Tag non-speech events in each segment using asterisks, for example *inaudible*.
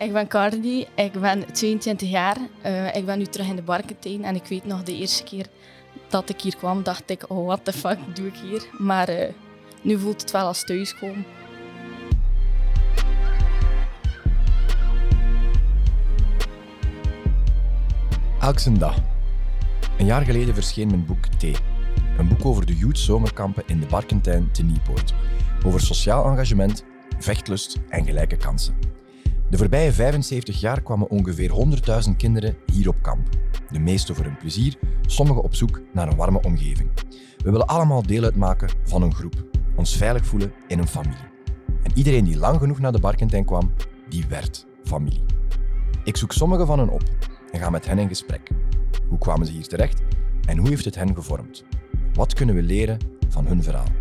Ik ben Cardi, ik ben 22 jaar. Uh, ik ben nu terug in de Barkentijn en ik weet nog de eerste keer dat ik hier kwam, dacht ik, oh what the fuck doe ik hier? Maar uh, nu voelt het wel als thuiskomen. Elke dag. Een jaar geleden verscheen mijn boek T. Een boek over de youth zomerkampen in de Barkentijn te Nieuwpoort. Over sociaal engagement, vechtlust en gelijke kansen. De voorbije 75 jaar kwamen ongeveer 100.000 kinderen hier op kamp. De meeste voor hun plezier, sommigen op zoek naar een warme omgeving. We willen allemaal deel uitmaken van een groep, ons veilig voelen in een familie. En iedereen die lang genoeg naar de Barkentijn kwam, die werd familie. Ik zoek sommigen van hen op en ga met hen in gesprek. Hoe kwamen ze hier terecht en hoe heeft het hen gevormd? Wat kunnen we leren van hun verhaal?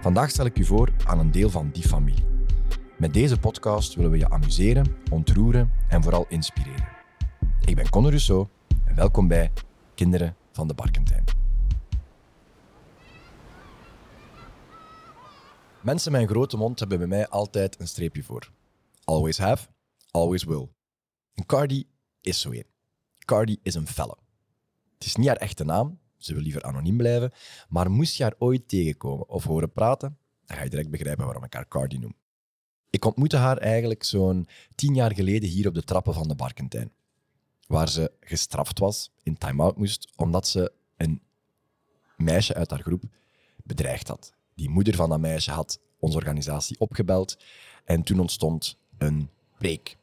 Vandaag stel ik u voor aan een deel van die familie. Met deze podcast willen we je amuseren, ontroeren en vooral inspireren. Ik ben Conor Rousseau en welkom bij Kinderen van de Barkentijn. Mensen met een grote mond hebben bij mij altijd een streepje voor. Always have, always will. Cardi is zo een. Cardi is een felle. Het is niet haar echte naam, ze wil liever anoniem blijven, maar moest je haar ooit tegenkomen of horen praten, dan ga je direct begrijpen waarom ik haar Cardi noem. Ik ontmoette haar eigenlijk zo'n tien jaar geleden hier op de trappen van de Barkentijn. Waar ze gestraft was, in time-out moest, omdat ze een meisje uit haar groep bedreigd had. Die moeder van dat meisje had onze organisatie opgebeld en toen ontstond een preek.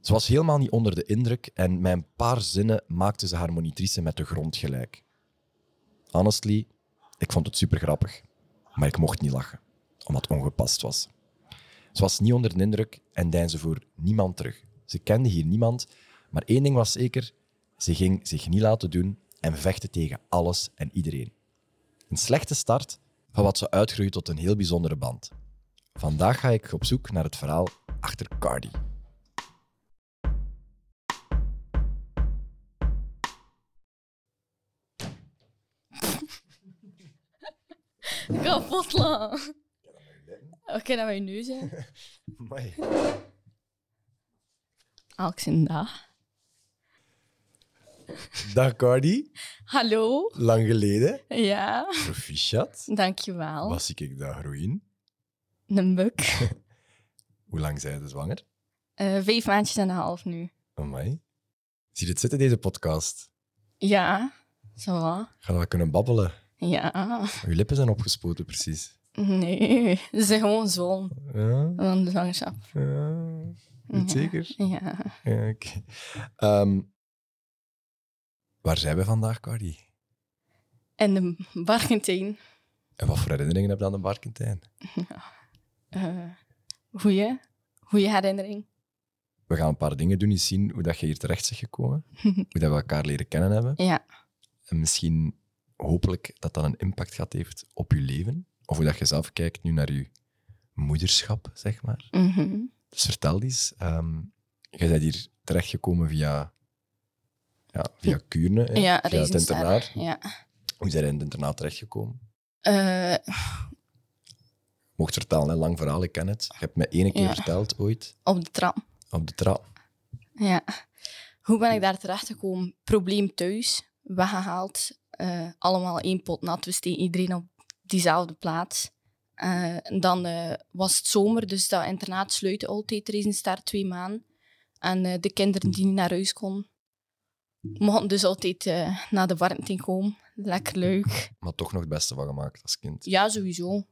Ze was helemaal niet onder de indruk en een paar zinnen maakte ze haar monitrice met de grond gelijk. Honestly, ik vond het super grappig, maar ik mocht niet lachen, omdat het ongepast was. Ze was niet onder de indruk en deinsde voor niemand terug. Ze kende hier niemand, maar één ding was zeker: ze ging zich niet laten doen en vechten tegen alles en iedereen. Een slechte start van wat ze uitgroeide tot een heel bijzondere band. Vandaag ga ik op zoek naar het verhaal achter Cardi. Kapot lang. Oké, dan ben je nu zijn. *laughs* Amai. Alexander. Dag Cardi, Hallo. lang geleden. Ja, Proficiat. dankjewel. Was ik daar groeien? Een buk. *laughs* Hoe lang zijn ze zwanger? Eh, vijf maandjes en een half nu. Amai. Zie je het zitten, deze podcast? Ja, zo wat. Gaan we kunnen babbelen? Ja. Je lippen zijn opgespoten, precies. Nee, ze zijn gewoon zwol Ja, van de zwangerschap. ja. Weet Ja. zeker? Ja. Ja, oké. Ehm, waar zijn we vandaag, Cardi? En de Barkentijn. En wat voor herinneringen heb je aan de Barkentijn? eh goeie, goeie herinnering. We gaan een paar dingen doen, eens zien hoe dat je hier terecht bent gekomen. *laughs* hoe dat we elkaar leren kennen hebben. Ja. En misschien, hopelijk, dat dat een impact gaat heeft op je leven. Of hoe dat je zelf kijkt nu naar je moederschap, zeg maar. Mhm. Dus vertel eens, ehm, je bent hier terechtgekomen via, ja, via Kuurne, hè, Ja, via het internaat. Ja. Hoe zijn je in het internaat terechtgekomen? Eh, Mocht vertellen, een lang verhaal, ik ken het. Je hebt me ene keer Ja. verteld ooit, op de tram. op de trap. Ja. Hoe ben ik daar terecht gekomen? Probleem thuis, weggehaald. eh, allemaal één pot nat. We steken iedereen op diezelfde plaats. Eh, en dan eh, was het zomer, dus dat internaat sluitte altijd. Rezenster twee maanden. En eh, de kinderen die niet naar huis konden, mochten dus altijd eh, naar de Barnting komen. Lekker leuk. Maar toch nog het beste van gemaakt als kind. Ja, sowieso.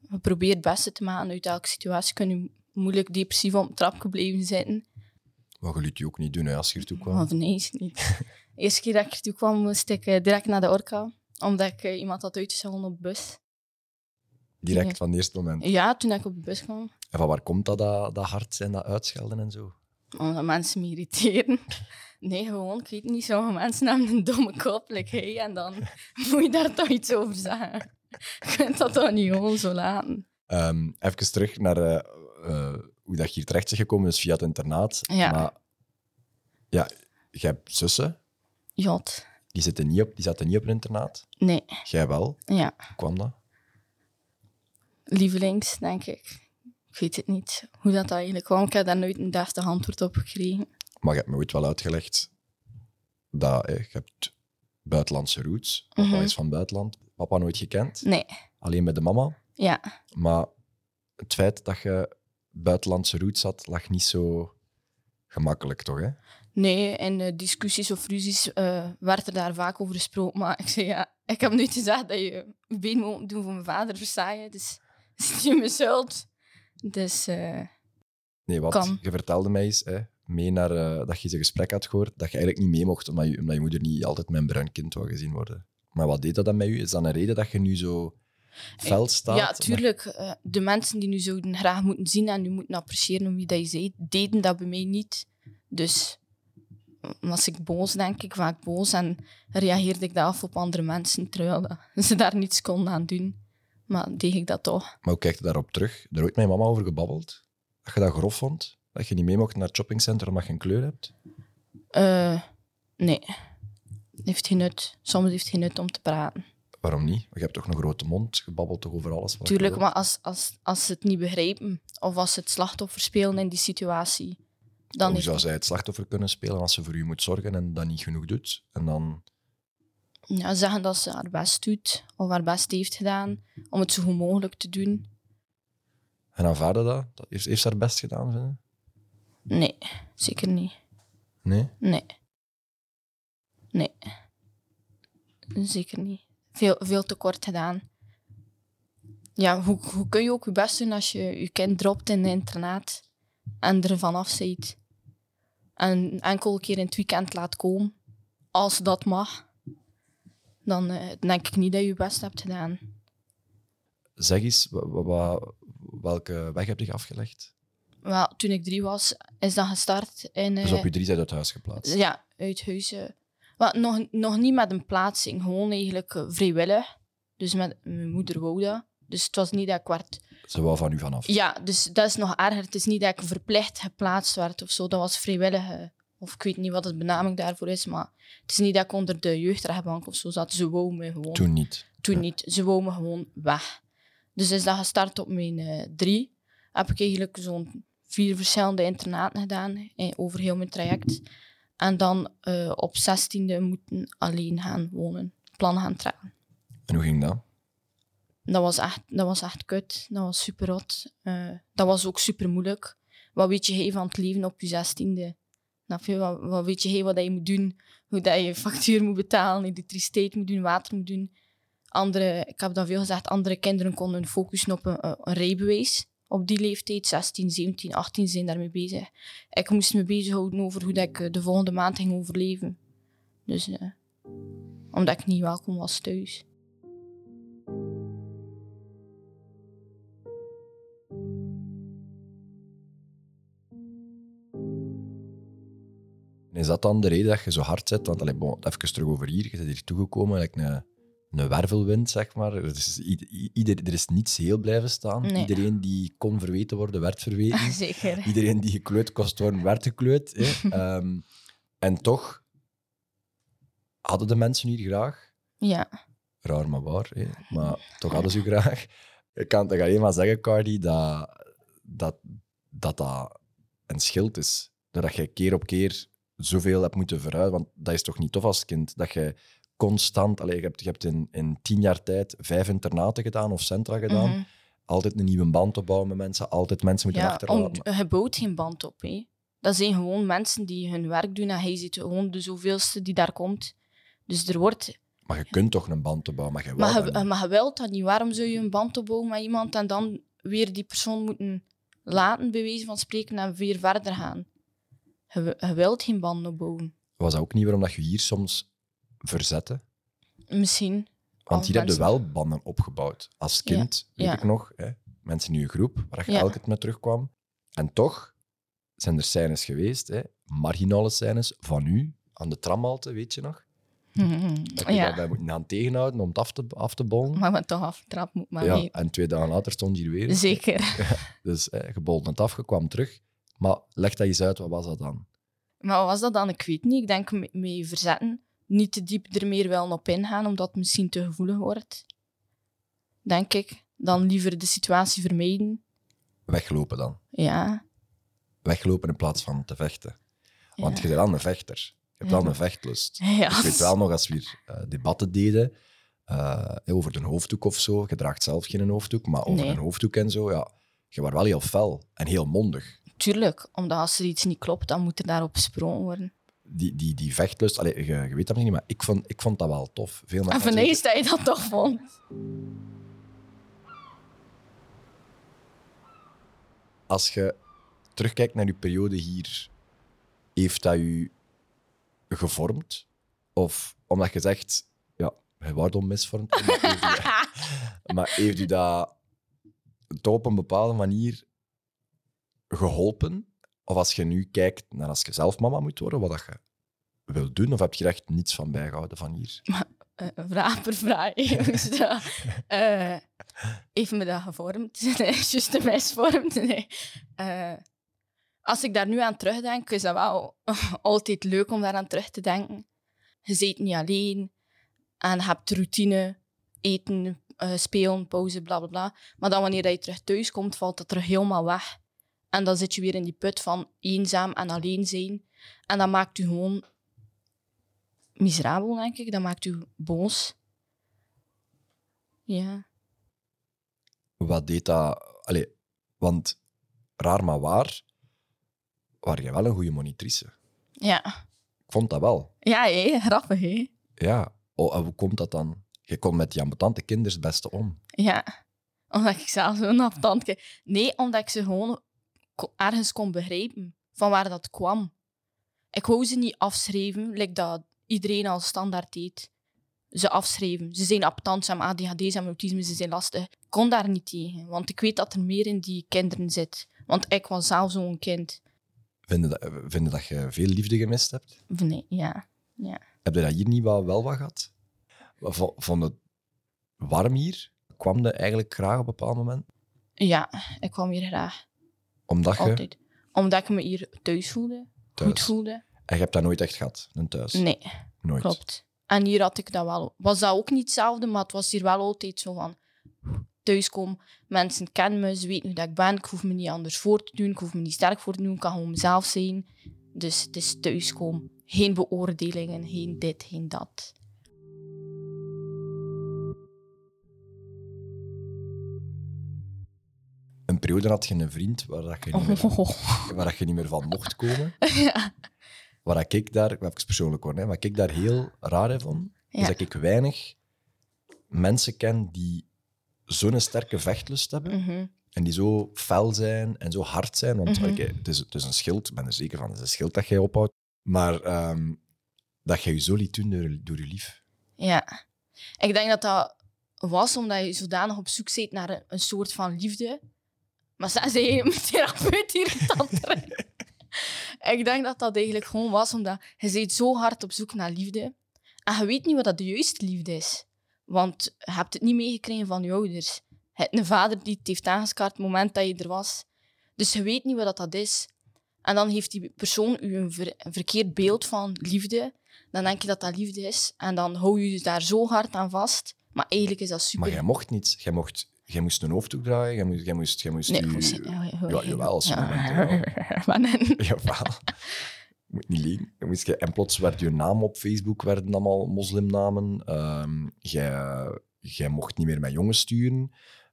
We proberen het beste te maken uit elke situatie. Kunnen moeilijk depressief op de trap gebleven zitten. Wat je liet je ook niet doen hè, als je ertoe kwam. Of nee, is niet. *laughs* De eerste keer dat ik ertoe kwam, moest ik eh, direct naar de orka. Omdat ik eh, iemand had uitgescholden op de bus. Direct van het eerste moment. Ja, toen ik op de bus kwam. En van waar komt dat, dat, dat hard zijn, dat uitschelden en zo? Omdat mensen me irriteren. *laughs* Nee, gewoon, ik weet niet. Sommige mensen hebben een domme kop, like hey, en dan *laughs* moet je daar toch iets over zeggen. *laughs* Je kunt dat toch niet gewoon zo laten. Ehm, even terug naar eh, eh, hoe dat je hier terecht bent gekomen, dus via het internaat. Ja. Maar ja, je hebt zussen, Jot. Die, zitten niet op, die zaten niet op een internaat. Nee, Jij wel. ja. Hoe kwam dat? Lievelings, denk ik. Ik weet het niet hoe dat eigenlijk kwam. Ik heb daar nooit een deftig antwoord op gekregen. Maar je hebt me ooit wel uitgelegd dat je hebt buitenlandse roots. Papa Mhm. is van buitenland. Papa nooit gekend. Nee, Alleen met de mama. ja. Maar het feit dat je buitenlandse roots had, lag niet zo gemakkelijk, toch? Hè? Nee, in eh, discussies of ruzies eh, werd er daar vaak over gesproken. Maar ik zei, ja, ik heb nooit gezegd dat je je been moet doen voor mijn vader, versta je? Dus *laughs* het is niet mijn schuld. Dus eh, Nee, wat? Kan. Je vertelde mij eens, hè, mee naar, dat je een gesprek had gehoord, dat je eigenlijk niet mee mocht, omdat je, omdat je moeder niet altijd met een bruin kind wou gezien worden. Maar wat deed dat dan met u? Is dat een reden dat je nu zo fel staat? ja, tuurlijk. de mensen die nu zouden graag moeten zien en nu moeten appreciëren om wie dat je zei, deden dat bij mij niet. Dus was ik boos, denk ik, vaak boos. En reageerde ik dat af op andere mensen, terwijl ze daar niets konden aan doen. Maar deed ik dat toch. Maar hoe kijk je daarop terug? Er ooit met je mama over gebabbeld? Dat je dat grof vond? Dat je niet mee mocht naar het shoppingcentrum omdat je een kleur hebt? Eh, nee. Heeft geen nut. Soms heeft geen nut om te praten. Waarom niet? Je hebt toch een grote mond, je babbelt toch over alles? Tuurlijk, maar als, als, als ze het niet begrijpen of als ze het slachtoffer spelen in die situatie, dan Hoe zou zij het slachtoffer kunnen spelen als ze voor u moet zorgen en dat niet genoeg doet? En dan... ja, zeggen dat ze haar best doet of haar best heeft gedaan om het zo goed mogelijk te doen. En aanvaarden dat? dat heeft, heeft ze haar best gedaan? Nee, zeker niet. Nee? Nee. Nee. Zeker niet. Veel, veel te kort gedaan. Ja, hoe, hoe kun je ook je best doen als je je kind dropt in een internaat en er vanaf ziet? En enkel keer in het weekend laat komen, als dat mag, dan eh, denk ik niet dat je je best hebt gedaan. Zeg eens, welke weg heb je afgelegd? Wel, toen ik drie was, is dat gestart in... Dus eh, op je drie zijn uit huis geplaatst. Ja, uit huis. eh. Wel, nog, nog niet met een plaatsing, gewoon eigenlijk eh, vrijwillig. Dus met mijn moeder wou dat. Dus het was niet dat ik werd... Ze wou van u vanaf. Ja, dus dat is nog erger. Het is niet dat ik verplicht geplaatst werd of zo. Dat was vrijwillig. eh, Of ik weet niet wat het benaming daarvoor is, maar het is niet dat ik onder de jeugdrechtbank of zo zat. Ze wou me gewoon... Toen niet. Toen niet. Ze wou me gewoon weg. Dus is dat gestart op mijn eh, drie. Heb ik eigenlijk zo'n vier verschillende internaten gedaan eh, over heel mijn traject. En dan eh, op zestiende moeten alleen gaan wonen. Plan gaan trekken. En hoe ging dat? Dat was echt, dat was echt kut. Dat was super rot. Eh, dat was ook super moeilijk. Wat weet je hey, van het leven op je zestiende? Wat, wat weet je hey, wat je moet doen? Hoe dat je factuur moet betalen, elektriciteit moet doen, water moet doen. Andere, ik heb dat veel gezegd, andere kinderen konden focussen op een, een rijbewijs. Op die leeftijd, 16, 17, 18, zijn daarmee bezig. Ik moest me bezighouden over hoe dat ik eh, de volgende maand ging overleven. Dus, eh, omdat ik niet welkom was thuis. Is dat dan de reden dat je zo hard zit? Want allee, bon, even terug over hier. Je bent hier toegekomen, like een, een wervelwind, zeg maar. Er is, ieder, er is niets heel blijven staan. Nee. Iedereen die kon verweten worden, werd verweten. *laughs* Zeker. Iedereen die gekleurd kost worden, werd gekleurd. Hè. *laughs* Ehm, en toch hadden de mensen hier graag. Ja. Raar maar waar, hè. maar toch hadden ze u graag. Ik kan toch alleen maar zeggen, Cardi, dat dat, dat, dat een schild is. Dat je keer op keer zoveel hebt moeten verhuizen. Want dat is toch niet tof als kind? Dat je constant... Allee, je hebt, je hebt in, in tien jaar tijd vijf internaten gedaan of centra gedaan. Mhm. Altijd een nieuwe band opbouwen met mensen. Altijd mensen moeten Ja, achterlaten. om, je bouwt geen band op. Hè. Dat zijn gewoon mensen die hun werk doen en hij ziet gewoon de zoveelste die daar komt. Dus er wordt... Maar je kunt toch een band opbouwen, maar je wil Maar dat je, niet. maar je wilt dat niet. Waarom zou je een band opbouwen met iemand en dan weer die persoon moeten laten, bij wijze van spreken, en weer verder gaan? Je, wi- je wilt geen band opbouwen. Was dat ook niet waarom dat je hier soms verzette? Misschien. Want hier heb je wel banden opgebouwd. Als kind, weet ja. ik nog, hè, mensen in je groep, waar je Ja. elke met terugkwam. En toch zijn er scènes geweest, hè, marginale scènes, van u, aan de tramhalte, weet je nog? *laughs* Dat je Ja, daarbij moeten gaan tegenhouden om het af te, af te bollen. maar we toch afgetrapt moet maar ja, mee. en twee dagen later stond je hier weer. Zeker. *laughs* Dus hè, je bolde het af, je kwam terug. Maar leg dat eens uit, wat was dat dan? Maar wat was dat dan? Ik weet niet. Ik denk me- mee verzetten. Niet te diep er meer wel op ingaan, omdat het misschien te gevoelig wordt. Denk ik. Dan liever de situatie vermijden. Weglopen dan. Ja. Weglopen in plaats van te vechten. Want ja. je bent wel een vechter. Je hebt wel een vechtlust. *laughs* Ja. Ik weet wel nog, als we hier eh, debatten deden eh, over een hoofddoek of zo. Je draagt zelf geen hoofddoek, maar over Nee. een hoofddoek en zo, ja. Je was wel heel fel en heel mondig. Tuurlijk, omdat als er iets niet klopt, dan moet er daarop gesprongen worden. Die, die, die vechtlust, je, je weet dat niet, maar ik vond, ik vond dat wel tof. Veel En mensen van dat je dat toch vond. Als je terugkijkt naar je periode hier, heeft dat je gevormd? Of omdat je zegt, ja, je wordt onmisvormd. Maar heeft u dat *laughs* toch op een bepaalde manier geholpen? Of als je nu kijkt naar als je zelf mama moet worden, wat dat je wil doen, of heb je er echt niets van bijgehouden van hier? Eh, vraag per vraag. *laughs* Eh, heeft me dat gevormd? *laughs* Nee, juist de. Nee. Eh, als ik daar nu aan terugdenk, is dat wel *laughs* altijd leuk om daaraan terug te denken. Je zit niet alleen en je hebt routine, eten, spelen, pauze, bla bla bla. Maar dan wanneer je terug thuis komt, valt dat er helemaal weg. En dan zit je weer in die put van eenzaam en alleen zijn. En dat maakt je gewoon miserabel, denk ik. Dat maakt u boos. Ja. Wat deed dat? Allee, want raar maar waar, waar je wel een goede monitrice. Ja. Ik vond dat wel. Ja, hé. Grappig, hé. Ja. Oh, en hoe komt dat dan? Je komt met die ambetante kinderen het beste om. Ja. Omdat ik zelf zo'n kreeg. Nee, omdat ik ze gewoon ergens kon begrijpen van waar dat kwam. Ik wou ze niet afschrijven, like dat iedereen al standaard deed. Ze afschrijven. Ze zijn aptant, ze hebben ADHD, ze hebben autisme, ze zijn lastig. Ik kon daar niet tegen, want ik weet dat er meer in die kinderen zit. Want ik was zelf zo'n kind. Vinden dat, vinden dat je veel liefde gemist hebt? Nee, ja. Heb je dat hier niet wel, wel wat gehad? Vo- Vond het warm hier? Kwam je eigenlijk graag op een bepaald moment? Ja, ik kwam hier graag. Omdat je Altijd. Omdat ik me hier thuis voelde. Goed voelde. En je hebt dat nooit echt gehad, een thuis? Nee, Nooit. klopt. En hier had ik dat wel. Was dat ook niet hetzelfde, maar het was hier wel altijd zo van... Thuiskom, mensen kennen me, ze weten hoe dat ik ben. Ik hoef me niet anders voor te doen, ik hoef me niet sterk voor te doen, ik kan gewoon mezelf zijn. Dus het is thuiskom. Geen beoordelingen, geen dit, geen dat. Een periode had je een vriend waar, dat je, niet meer, Oh. waar dat je niet meer van mocht komen. *laughs* Ja. Waar ik daar, ik even persoonlijk hoor, hè, maar ik daar heel raar in vond, is Ja. dat ik weinig mensen ken die zo'n sterke vechtlust hebben Mhm. en die zo fel zijn en zo hard zijn. Want oké, het, is, het is een schild, ik ben er zeker van, het is een schild dat jij ophoudt. Maar ehm, dat je je zo liet doen door, door je lief. Ja. Ik denk dat dat was omdat je zodanig op zoek zit naar een, een soort van liefde. Maar zij zei je mijn therapeut hier. *laughs* Ik denk dat dat eigenlijk gewoon was omdat je zit zo hard op zoek naar liefde. En je weet niet wat dat de juiste liefde is. Want je hebt het niet meegekregen van je ouders. Je hebt een vader die het heeft aangekaart het moment dat je er was. Dus je weet niet wat dat, dat is. En dan heeft die persoon u een, ver- een verkeerd beeld van liefde dan denk je dat dat liefde is. En dan hou je je daar zo hard aan vast. Maar eigenlijk is dat super. Maar jij mocht niet. Jij, mocht, jij moest een hoofddoek draaien, jij moest, jij moest, jij moest nee, je- moest- ja, ja, Ja, jawel, als je wel. Maar nee. *laughs* Jawel. Je moet niet liegen. Je moest, en plots werd je naam op Facebook werden allemaal moslimnamen. Ehm, jij, jij mocht niet meer met jongens sturen.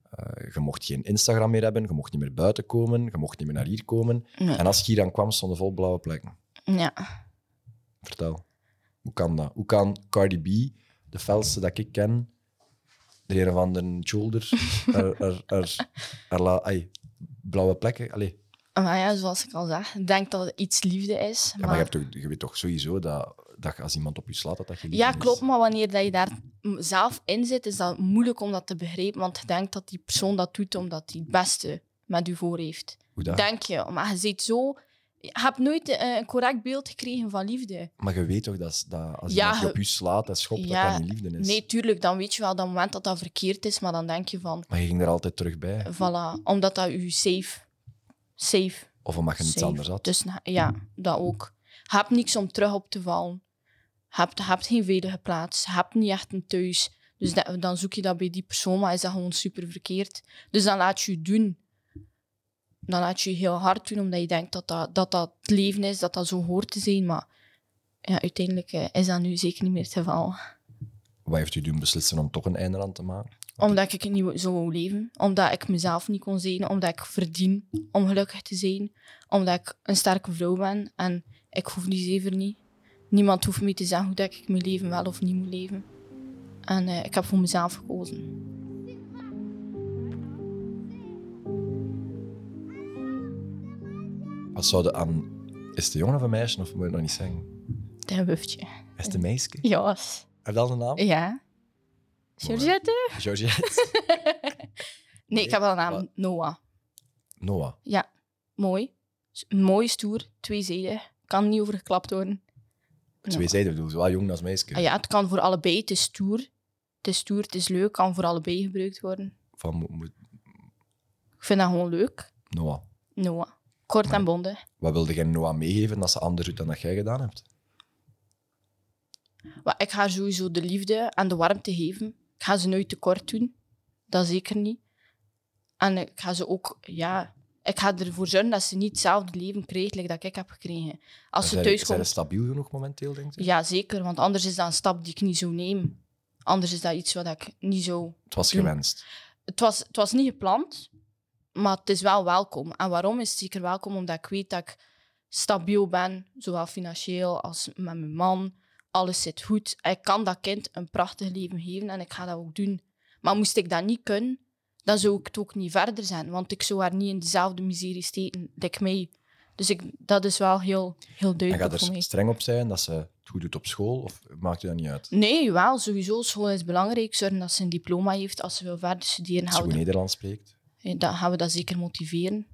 Eh, je mocht geen Instagram meer hebben. Je mocht niet meer buiten komen. Je mocht niet meer naar hier komen. Nee. En als je hier aan kwam, stonden vol blauwe plekken. Ja. Vertel. Hoe kan dat? Hoe kan Cardi B, de felste dat ik ken, er een van de shoulder, *laughs* er, er, la- ai, blauwe plekken? Allee. Maar ja, zoals ik al zeg, ik denk dat het iets liefde is. Ja, maar je, hebt toch, je weet toch sowieso dat, dat je als iemand op je slaat, dat dat je Ja, is? klopt, maar wanneer dat je daar zelf in zit, is dat moeilijk om dat te begrijpen. Want je denkt dat die persoon dat doet omdat hij het beste met u voor heeft. Hoe dat? Denk je. Maar je zit zo... Je hebt nooit eh, een correct beeld gekregen van liefde. Maar je weet toch dat, dat als Ja, iemand je je- op je slaat en schopt, Ja, dat dat niet liefde is? Nee, tuurlijk, dan weet je wel dat moment dat dat verkeerd is, maar dan denk je van, Maar je ging er altijd terug bij. voilà, omdat dat u safe, safe, Of omdat je niets safe. anders had. Dus ja, dat ook. Je hebt niks om terug op te vallen. Je hebt, je geen veilige plaats. Je hebt niet echt een thuis. Dus dat- dan zoek je dat bij die persoon, maar is dat gewoon super verkeerd. Dus dan laat je je doen. Dan laat je je heel hard doen, omdat je denkt dat dat, dat, dat het leven is, dat dat zo hoort te zijn. Maar ja, uiteindelijk eh, is dat nu zeker niet meer het geval. Wat heeft u doen beslissen om toch een einde aan te maken? Omdat ik niet zo wou leven. Omdat ik mezelf niet kon zijn. Omdat ik verdien om gelukkig te zijn. Omdat ik een sterke vrouw ben. En ik hoef die zeven niet. Niemand hoeft me te zeggen hoe dat ik mijn leven wel of niet moet leven. En eh, ik heb voor mezelf gekozen. Wat zouden aan... Is het een jongen of een meisje, of moet je het nog niet zeggen? Het is een. Is het een meisje? Ja. Heb je al een naam? Ja. Georgette? Georgette? *laughs* Nee, ik heb wel een naam. Wat? Noah. Noah. Ja. Mooi. Mooi, stoer, tweezijdig. Kan niet overgeklapt worden. Twee zijden bedoel, zowel jong als meisje. Ah ja, het kan voor allebei. Het is stoer. Het is stoer, het is leuk. kan voor allebei gebruikt worden. Van mo- moet- Ik vind dat gewoon leuk. Noah. Noah. Kort en bondig. Wat wilde jij Noah meegeven dat ze anders doet dan dat jij gedaan hebt? Maar ik ga haar sowieso de liefde en de warmte geven. Ik ga ze nooit tekort doen. Dat zeker niet. En ik ga ze ook, ja... Ik ga ervoor zorgen dat ze niet hetzelfde leven krijgt like dat ik heb gekregen. Als ze zijn, thuis zijn komt... ze stabiel genoeg momenteel, denk je? Ja, zeker. Want anders is dat een stap die ik niet zou nemen. Anders is dat iets wat ik niet zou... Het was Doen. gewenst. Het was, het was niet gepland, maar het is wel welkom. En waarom is het zeker welkom? Omdat ik weet dat ik stabiel ben, zowel financieel als met mijn man. Alles zit goed. Ik kan dat kind een prachtig leven geven en ik ga dat ook doen. Maar moest ik dat niet kunnen, dan zou ik het ook niet verder zijn. Want ik zou haar niet in dezelfde miserie steken, like mij. Dus ik, dat is wel heel, heel En duidelijk gaat voor er streng op zijn dat ze het goed doet op school? Of maakt je dat niet uit? Nee, wel, sowieso. School is belangrijk. Zorgen dat ze een diploma heeft als ze wil verder studeren. Als ze goed dat- Nederlands spreekt? Eh, dan gaan we dat zeker motiveren.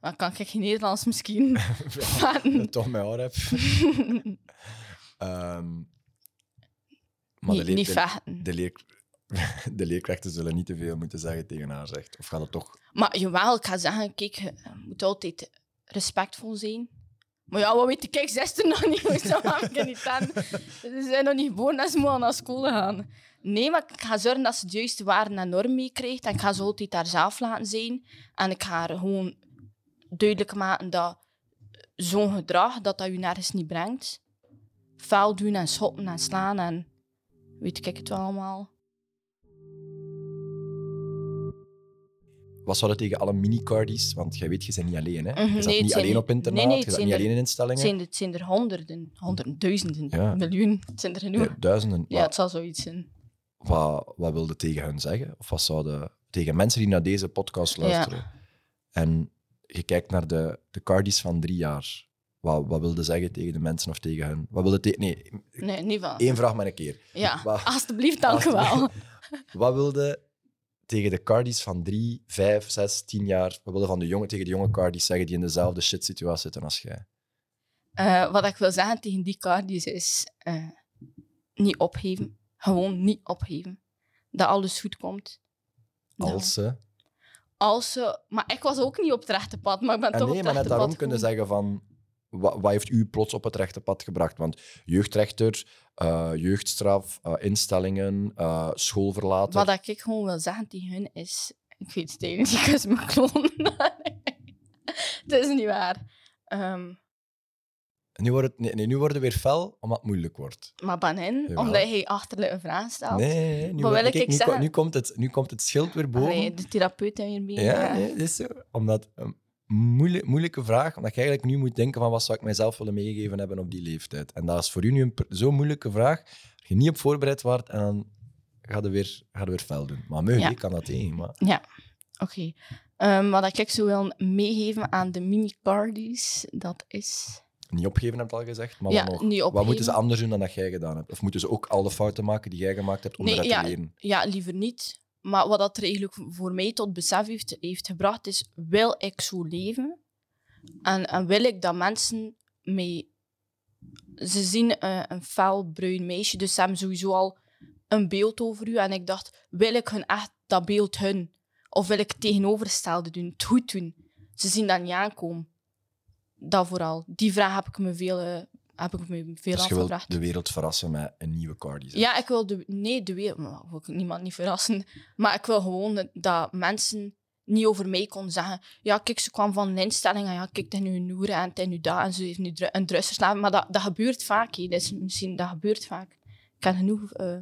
Dan kan ik geen Nederlands misschien. *laughs* Dat ik toch mijn heb. *laughs* Ehm, maar niet de, leer- niet de, vechten. de, leer, *laughs* de leerkrachten zullen niet te veel moeten zeggen tegen haar, zegt. Of gaat het toch... Maar jawel, ik ga zeggen, kijk, je moet altijd respectvol zijn. Maar ja, wat weet ik, kijk, 16 *laughs* nog niet, hoe zou ik niet. Ze zijn nog niet geboren en ze moeten naar school gaan. Nee, maar ik ga zorgen dat ze de juiste waarden en normen meekrijgt. En ik ga ze altijd daar zelf laten zijn. En ik ga haar gewoon duidelijk maken dat zo'n gedrag, dat dat je nergens niet brengt. Vuil doen en schoppen en slaan en weet ik het wel allemaal. Wat zou dat tegen alle mini-cardies? Want jij weet, je bent niet alleen, hè? Mhm, je zat het niet zijn alleen op internaat, nee, nee, je het zat zijn niet er- alleen in Het instellingen. zijn, er- het zijn er honderden, honderden, duizenden, Ja. miljoen. Het zijn er genoeg. Ja, duizenden. Ja, het zal zoiets zijn. wat, wat wilde tegen hen zeggen? Of wat zouden tegen mensen die naar deze podcast luisteren? En je kijkt naar de, de cardies van drie jaar. Wat, wat wilde zeggen tegen de mensen of tegen hen? Wat wilde nee, Nee, niet van. één vraag maar een keer. Ja, Wat- alsjeblieft, dank u wel. Wat wilde tegen de cardies van drie, vijf, zes, tien jaar? Wat wilde van de jongen tegen de jonge cardies zeggen die in dezelfde shit-situatie zitten als jij? Eh, wat ik wil zeggen tegen die cardies is eh, niet opgeven. Gewoon niet opgeven. Dat alles goed komt. Dat- Als ze... Als ze... Maar ik was ook niet op het rechte pad, maar ik ben En toch nee, op maar het net rechte daarom pad kunnen gekomen. zeggen van... Wat, wat heeft u plots op het rechte pad gebracht? Want jeugdrechter, eh, jeugdstraf, eh, instellingen, eh schoolverlaten. Wat dat ik gewoon wil zeggen tegen hun is... Ik weet het niet, *laughs* ik is mijn kloon. het is niet waar. Ehm, Nu wordt het nee, nee, nu wordt het weer fel, omdat het moeilijk wordt. maar ben hen, Jawel. omdat hij achterlijke vragen stelt. Nee, nee, nee, nu, Wat wil wordt- ik kijk, nu, zeggen? ko- nu, komt het, nu komt het schild weer boven. Allee, de therapeut en hierbij. ja, nee, dat is zo. Omdat een moeilijk, moeilijke vraag, omdat je eigenlijk nu moet denken van wat zou ik mijzelf willen meegeven hebben op die leeftijd. En dat is voor u nu zo'n moeilijke vraag, als je niet op voorbereid wordt en dan ga je weer, ga je weer fel doen. Maar meu, Ja. je kan dat tegen. Maar... Ja, oké. Ehm, wat ik zo wil meegeven aan de mini-cardies, dat is... Niet opgeven heb je al gezegd, maar Ja, wat nog? niet Wat moeten ze anders doen dan dat jij gedaan hebt? Of moeten ze ook alle fouten maken die jij gemaakt hebt om Nee, eruit ja, te leren? Ja, liever niet. Maar wat dat er eigenlijk voor mij tot besef heeft, heeft gebracht, is: wil ik zo leven? En, en wil ik dat mensen mij. Ze zien eh, een fel bruin meisje, dus ze hebben sowieso al een beeld over u. En ik dacht: wil ik hun echt dat beeld hun? Of wil ik het tegenovergestelde doen, het goed doen? Ze zien dat niet aankomen. Dat vooral. Die vraag heb ik me veel, eh, heb ik me veel Dus je wilt afgevraagd. de wereld verrassen met een nieuwe Cardi. zeg. Ja, ik wil de, nee, de wereld, maar wil ik niemand niet verrassen. Maar ik wil gewoon dat mensen niet over mij kon zeggen. Ja, kijk, ze kwam van een instelling en ja, kijk, het is nu een noer en het is nu dat en ze heeft nu een drugs verslaafd. Maar dat, dat gebeurt vaak. Dat, is misschien, dat gebeurt vaak. Ik ken genoeg eh,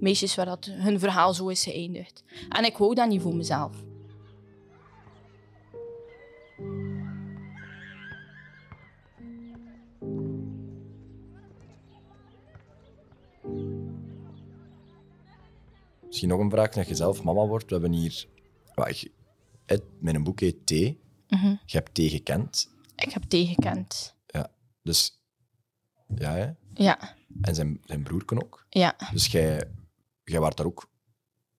meisjes waar dat hun verhaal zo is geëindigd. En ik wou dat niet voor mezelf. Misschien nog een vraag, als je zelf mama wordt. We hebben hier... ja, ik- het- Mijn boek heet Thee. Mhm. Je hebt Thee gekend. Ik heb tegengekend. Ja. Dus... Ja, hè? Ja, En zijn, zijn broer ook. ja, Dus jij, jij was daar ook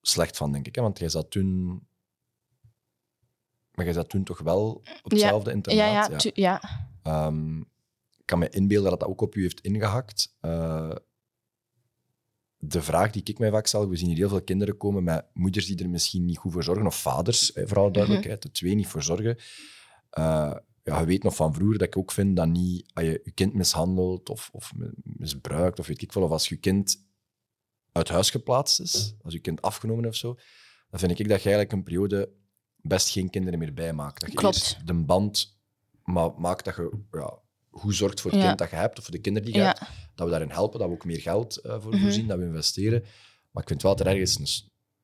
slecht van, denk ik. Hè? Want jij zat toen... Maar jij zat toen toch wel op hetzelfde ja, internaat? ja, tu- ja. Ehm, ik kan me inbeelden dat dat ook op u heeft ingehakt. Eh, de vraag die ik mij vaak stel, we zien hier heel veel kinderen komen met moeders die er misschien niet goed voor zorgen, of vaders, eh, voor alle duidelijkheid, de twee niet voor zorgen. Eh, ja, je weet nog van vroeger dat ik ook vind dat niet, als je je kind mishandelt of, of misbruikt, of weet ik veel, of als je kind uit huis geplaatst is, als je kind afgenomen of zo, dan vind ik dat je eigenlijk een periode best geen kinderen meer bijmaakt. Dat je Klopt. eerst de band ma- maakt dat je ja, goed zorgt voor het Ja. kind dat je hebt, of voor de kinderen die je hebt, dat we daarin helpen, dat we ook meer geld eh, voor Mhm. voorzien, dat we investeren. Maar ik vind wel dat er ergens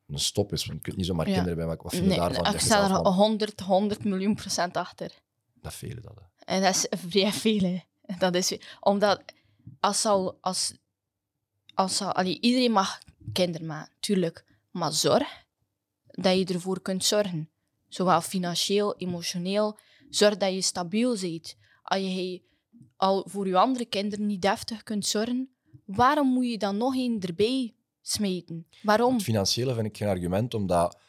een, stop is, want je kunt niet zomaar kinderen bijmaken. Wat vind je Nee, daarvan? ik sta er man- 100, 100 miljoen procent achter. Dat velen dat. hè. En dat is vrij veel. hè. Dat is, omdat als al, als, als al, allee, iedereen mag kinderen maken, tuurlijk. Maar zorg dat je ervoor kunt zorgen. Zowel financieel, emotioneel. Zorg dat je stabiel bent. Als je al voor je andere kinderen niet deftig kunt zorgen, waarom moet je dan nog één erbij smeten? Waarom? Het financiële vind ik geen argument, omdat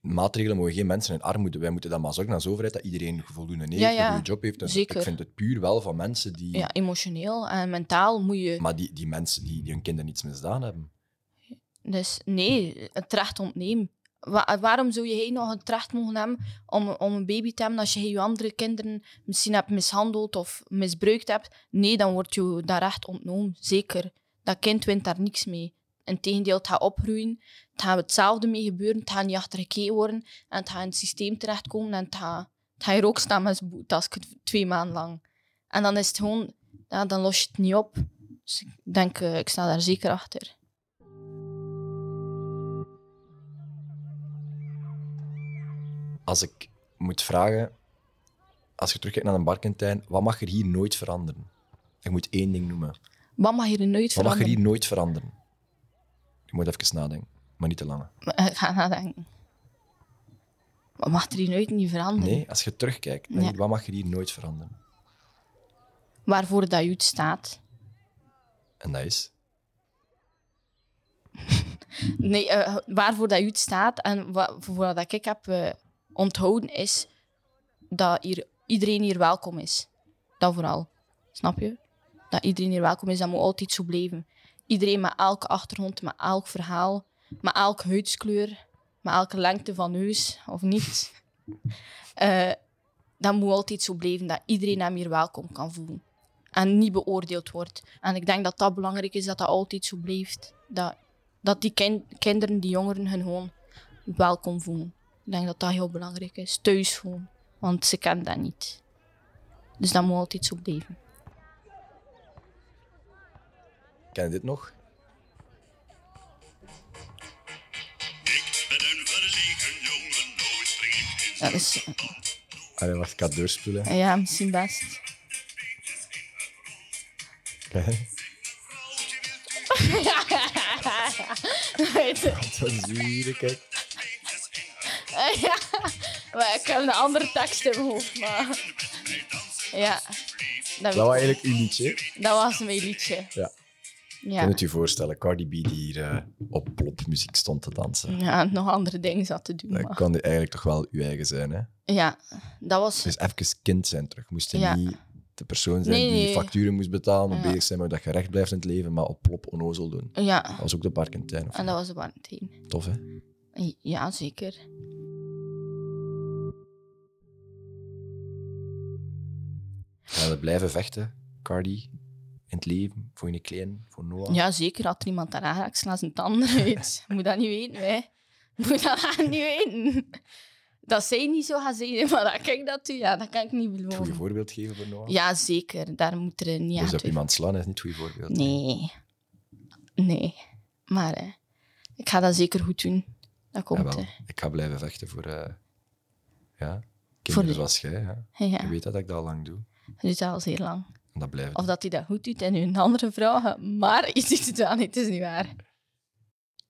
maatregelen mogen geen mensen in armoede. Wij moeten dan maar zorgen als overheid dat iedereen voldoende heeft, Ja, ja. een goede job heeft. Ik vind het puur wel van mensen die... Ja, emotioneel en mentaal moet je... Maar die, die mensen die, die hun kinderen niets misdaan hebben. Dus nee, het recht ontnemen. Wa- waarom zou je nog het recht mogen hebben om, om een baby te hebben als je je andere kinderen misschien hebt mishandeld of misbruikt hebt? Nee, dan wordt je dat recht ontnomen. Zeker. Dat kind wint daar niks mee. Integendeel, het gaat opgroeien. Het gaat hetzelfde mee gebeuren. Het gaat niet achtergekeken worden. En het gaat in het systeem terechtkomen. En het gaat, het hier ook staan met zijn twee maanden lang. En dan is het gewoon... Ja, dan los je het niet op. Dus ik denk, eh, ik sta daar zeker achter. Als ik moet vragen, als je terugkijkt naar een Barkentijn, wat mag er hier nooit veranderen? Ik moet één ding noemen. Wat mag hier nooit Wat mag er veranderen? hier nooit veranderen? Je moet even nadenken, maar niet te lang. *laughs* Ik ga nadenken. Wat mag er hier nooit niet veranderen? Nee, als je terugkijkt, Ja. wat mag er hier nooit veranderen? Waarvoor dat je staat. En dat is... *laughs* Nee, eh, waarvoor dat je staat en wa- voor dat ik heb eh, onthouden is dat hier, iedereen hier welkom is. Dat vooral. Snap je? Dat iedereen hier welkom is, dat moet altijd zo blijven. Iedereen met elke achtergrond, met elk verhaal, met elke huidskleur, met elke lengte van neus of niet. *laughs* Eh, dat moet altijd zo blijven, dat iedereen hem hier welkom kan voelen. En niet beoordeeld wordt. En ik denk dat dat belangrijk is, dat dat altijd zo blijft. Dat, dat die kin- kinderen, die jongeren, hun gewoon welkom voelen. Ik denk dat dat heel belangrijk is. Thuis voelen. Want ze kennen dat niet. Dus dat moet altijd zo blijven. Ken je dit nog? Een Dat is, Allee, ga deurspoelen. ja, misschien best. Je. dat is hier, kijk. *laughs* *laughs* ja, maar ik heb een andere tekst in mijn hoofd. Maar... Ja, dat, Dat was eigenlijk uw liedje. dat was mijn liedje. Ja. Ja. Kan het je voorstellen, Cardi B die hier eh, op plopmuziek stond te dansen. ja, nog andere dingen zat te doen. Dat Maar... kan nu eigenlijk toch wel uw eigen zijn, hè? Ja, dat was... Dus even kind zijn terug. Moest je Ja. niet de persoon zijn Nee, die facturen moest betalen, Ja. bezig zijn met dat je recht blijft in het leven, maar op plop onnozel doen. Ja, Dat was ook de Barkentijn. En dat was de Valentijn. Tof, hè? Ja, zeker. Ga je blijven vechten, Cardi, in het leven, voor je klein, voor Noah? Ja, zeker. Had er iemand daar aanraakt, sla zijn tanden *laughs* uit. Moet dat niet weten, hè. Moet dat *laughs* niet weten. Dat zij niet zo gaan zeggen, *laughs* maar dat ik dat doe, ja, dat kan ik niet Het goede beloven. voorbeeld geven voor Noah? Ja, zeker. Daar moet er niet aan Dus op terug- iemand slaan is niet het goede voorbeeld. Nee. Nee. Maar eh, ik ga dat zeker goed doen. Dat komt. Eh. ik ga blijven vechten voor, eh, ja, Voor kinderen de- zoals jij. Ja. ja, Je weet dat ik dat al lang doe. Dat doet dat al zeer lang. Dat blijft. Of dat hij dat goed doet en nu een andere vragen. Maar je ziet het wel niet, het is niet waar.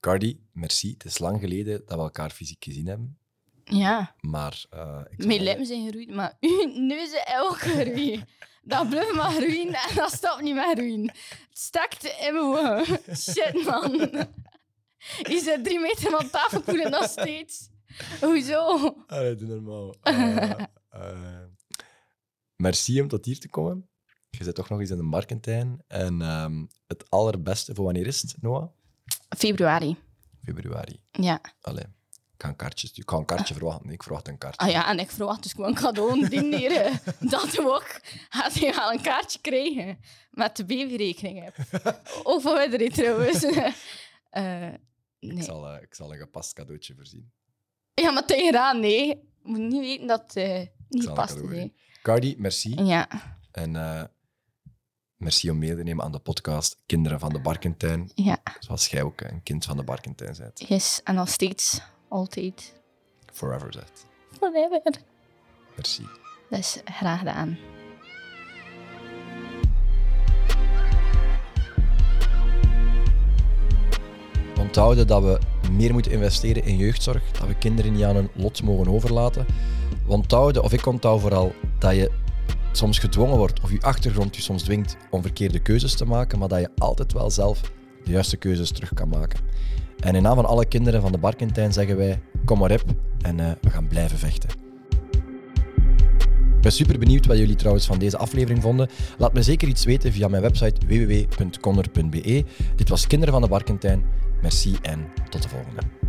Cardi, merci. Het is lang geleden dat we elkaar fysiek gezien hebben. Ja, Maar uh, ik zal mijn wel- lippen zijn geroeid, maar uw neus is ook geroeid. Dat blijft maar groeien en dat stopt niet meer groeien. Het stakt in mijn. Shit, man. Je zit drie meter van tafel koelen nog steeds. Hoezo? Allee, doe normaal. *laughs* Eh, eh, merci om tot hier te komen. Je zit toch nog eens in de Markentijn. En ehm, het allerbeste voor wanneer is het, Noah? Februari. Februari. Ja. Allee, ik ga een kaartje, ik ga een kaartje verwachten. Ik verwacht een kaartje. Ah ja, en ik verwacht dus gewoon een cadeau dineren. *laughs* Dat ook. Gaat hij wel een kaartje krijgen. Met de babyrekening heb. *laughs* Of trouwens. Eh, ik, nee. zal, eh, ik zal een gepast cadeautje voorzien. Ja, maar tegen gedaan, nee. Je moet niet weten dat het eh, Ik niet zal past. Nee. Cardi, merci. Ja, En eh, merci om mee te nemen aan de podcast Kinderen van de Barkentijn. ja. Zoals jij ook een kind van de Barkentijn bent. Yes, en nog steeds. Altijd. Forever zet. Forever. Merci. Dus graag gedaan. Onthouden dat we meer moeten investeren in jeugdzorg, dat we kinderen niet aan hun lot mogen overlaten. We onthouden, of ik onthoud vooral, dat je soms gedwongen wordt, of je achtergrond je soms dwingt om verkeerde keuzes te maken, maar dat je altijd wel zelf de juiste keuzes terug kan maken. En in naam van alle kinderen van de Barkentijn zeggen wij, kom maar op en eh, we gaan blijven vechten. Ik ben super benieuwd wat jullie trouwens van deze aflevering vonden. Laat me zeker iets weten via mijn website www.conner.be. Dit was Kinderen van de Barkentijn. Merci en tot de volgende.